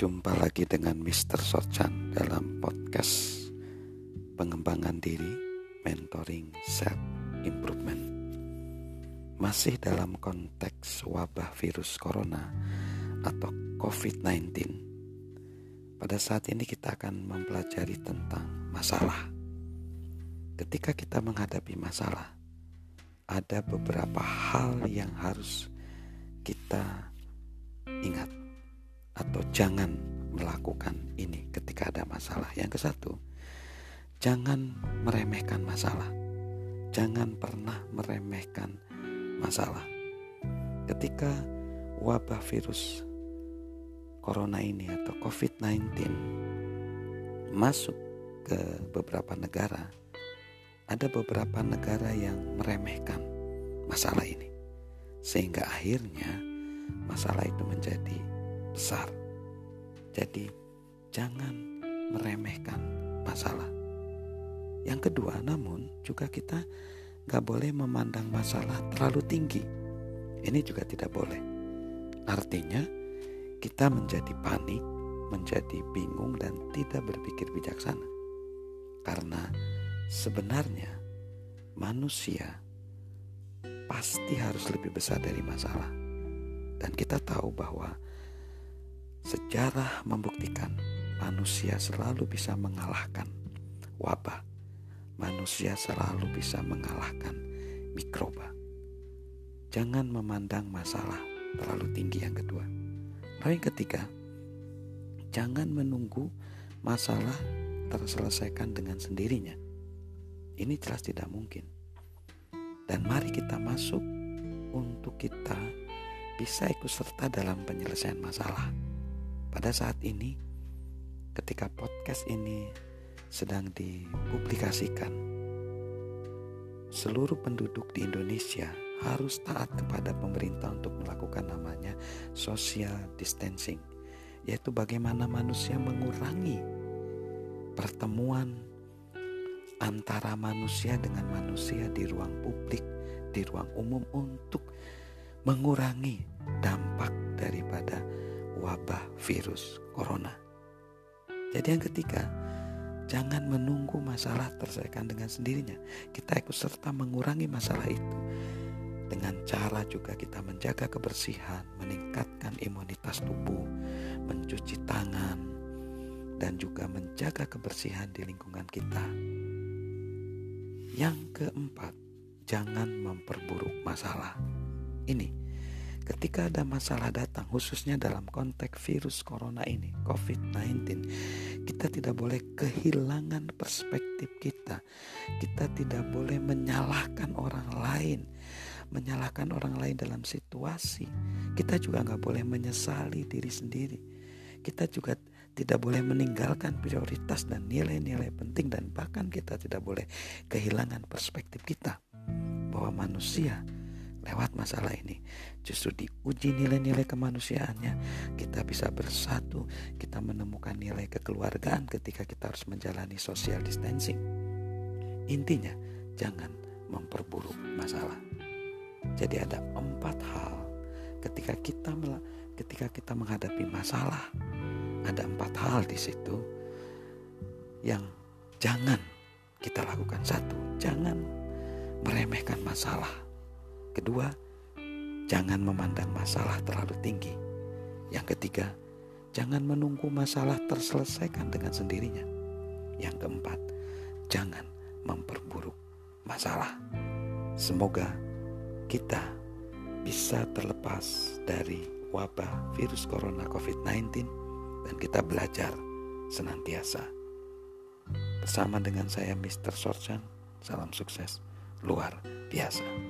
Jumpa lagi dengan Mr. Sorchan dalam podcast pengembangan diri, mentoring, self improvement. Masih dalam konteks wabah virus corona atau COVID-19. Pada saat ini kita akan mempelajari tentang masalah. Ketika kita menghadapi masalah, ada beberapa hal yang harus kita ingat atau jangan melakukan ini ketika ada masalah. Yang ke satu, jangan meremehkan masalah. Jangan pernah meremehkan masalah. Ketika wabah virus corona ini atau COVID-19 masuk ke beberapa negara, ada beberapa negara yang meremehkan masalah ini. Sehingga akhirnya masalah itu menjadi besar. Jadi jangan meremehkan masalah. Yang kedua, namun juga kita gak boleh memandang masalah terlalu tinggi. Ini juga tidak boleh. Artinya kita menjadi panik, menjadi bingung dan tidak berpikir bijaksana. Karena Sebenarnya manusia pasti harus lebih besar dari masalah. Dan kita tahu bahwa sejarah membuktikan manusia selalu bisa mengalahkan wabah. Manusia selalu bisa mengalahkan mikroba. Jangan memandang masalah terlalu tinggi yang kedua. Lalu yang ketiga, jangan menunggu masalah terselesaikan dengan sendirinya ini jelas tidak mungkin. Dan mari kita masuk untuk kita bisa ikut serta dalam penyelesaian masalah. Pada saat ini, ketika podcast ini sedang dipublikasikan, seluruh penduduk di Indonesia harus taat kepada pemerintah untuk melakukan namanya social distancing, yaitu bagaimana manusia mengurangi pertemuan antara manusia dengan manusia di ruang publik, di ruang umum untuk mengurangi wabah virus corona. Jadi yang ketiga, jangan menunggu masalah terselesaikan dengan sendirinya. Kita ikut serta mengurangi masalah itu dengan cara juga kita menjaga kebersihan, meningkatkan imunitas tubuh, mencuci tangan, dan juga menjaga kebersihan di lingkungan kita. Yang keempat, jangan memperburuk masalah. Ini, ketika ada masalah datang, khususnya dalam konteks virus corona ini, COVID-19, kita tidak boleh kehilangan perspektif kita. Kita tidak boleh menyalahkan orang lain, menyalahkan orang lain dalam situasi. Kita juga nggak boleh menyesali diri sendiri. Kita juga tidak boleh meninggalkan prioritas dan nilai-nilai penting dan bahkan kita tidak boleh kehilangan perspektif kita bahwa manusia lewat masalah ini justru diuji nilai-nilai kemanusiaannya kita bisa bersatu kita menemukan nilai kekeluargaan ketika kita harus menjalani social distancing intinya jangan memperburuk masalah jadi ada empat hal ketika kita ketika kita menghadapi masalah ada empat hal di situ yang jangan kita lakukan. Satu, jangan meremehkan masalah. Kedua, jangan memandang masalah terlalu tinggi. Yang ketiga, jangan menunggu masalah terselesaikan dengan sendirinya. Yang keempat, jangan memperburuk masalah. Semoga kita bisa terlepas dari wabah virus corona COVID-19 dan kita belajar senantiasa. Bersama dengan saya Mr. Sorchan, salam sukses luar biasa.